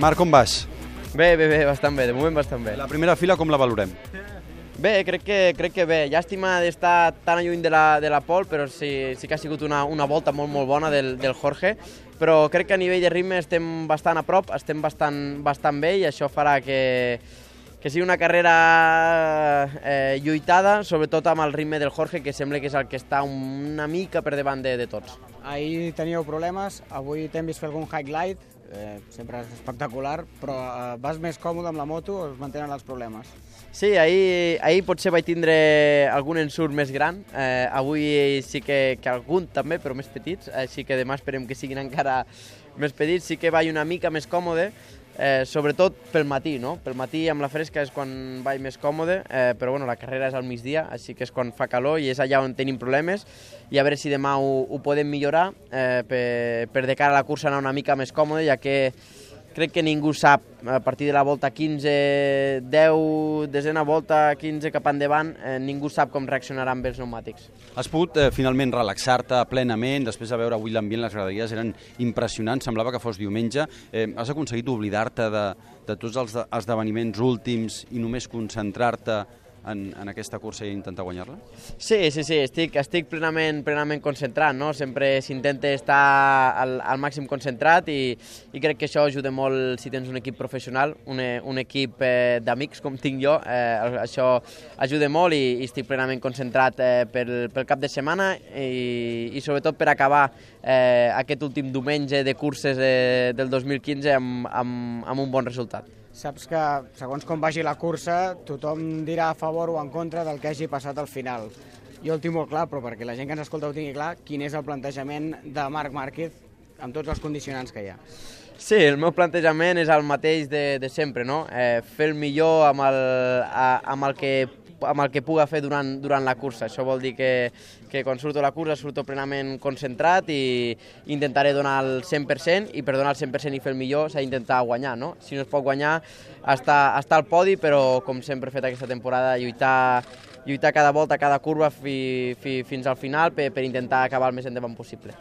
Marc, com vas? Bé, bé, bé, bastant bé, de moment bastant bé. La primera fila com la valorem? Bé, crec que, crec que bé. Llàstima d'estar tan lluny de la, de la pol, però sí, sí que ha sigut una, una volta molt, molt bona del, del Jorge. Però crec que a nivell de ritme estem bastant a prop, estem bastant, bastant bé i això farà que, que sigui una carrera eh, lluitada, sobretot amb el ritme del Jorge, que sembla que és el que està una mica per davant de, de tots. Ahir teníeu problemes, avui t'hem vist fer algun highlight, eh, sempre és espectacular, però eh, vas més còmode amb la moto o es mantenen els problemes? Sí, ahir, ahir potser vaig tindre algun ensurt més gran, eh, avui sí que, que algun també, però més petits, així que demà esperem que siguin encara més petits, sí que vaig una mica més còmode, eh, sobretot pel matí, no? Pel matí amb la fresca és quan vaig més còmode, eh, però bueno, la carrera és al migdia, així que és quan fa calor i és allà on tenim problemes i a veure si demà ho, ho podem millorar eh, per, per de cara a la cursa anar una mica més còmode, ja que crec que ningú sap, a partir de la volta 15, 10, desena volta, 15 cap endavant, eh, ningú sap com reaccionarà amb els pneumàtics. Has pogut eh, finalment relaxar-te plenament, després de veure avui l'ambient, les graderies eren impressionants, semblava que fos diumenge. Eh, has aconseguit oblidar-te de, de tots els esdeveniments últims i només concentrar-te en, en aquesta cursa i intentar guanyar-la? Sí, sí, sí, estic, estic plenament, plenament concentrat, no? Sempre s'intenta estar al, al màxim concentrat i, i crec que això ajuda molt si tens un equip professional, un, un equip eh, d'amics com tinc jo, eh, això ajuda molt i, i estic plenament concentrat eh, pel, pel cap de setmana i, i sobretot per acabar eh, aquest últim diumenge de curses eh, del 2015 amb, amb, amb un bon resultat. Saps que, segons com vagi la cursa, tothom dirà a favor o en contra del que hagi passat al final. Jo el tinc molt clar, però perquè la gent que ens escolta ho tingui clar, quin és el plantejament de Marc Márquez amb tots els condicionants que hi ha. Sí, el meu plantejament és el mateix de, de sempre, no? Eh, fer el millor amb el, a, amb el que amb el que puga fer durant, durant la cursa. Això vol dir que, que quan surto a la cursa surto plenament concentrat i intentaré donar el 100% i per donar el 100% i fer el millor s'ha d'intentar guanyar, no? Si no es pot guanyar, estar, estar al podi, però com sempre he fet aquesta temporada, lluitar, lluitar cada volta, cada curva fi, fi, fins al final per, per intentar acabar el més endavant possible.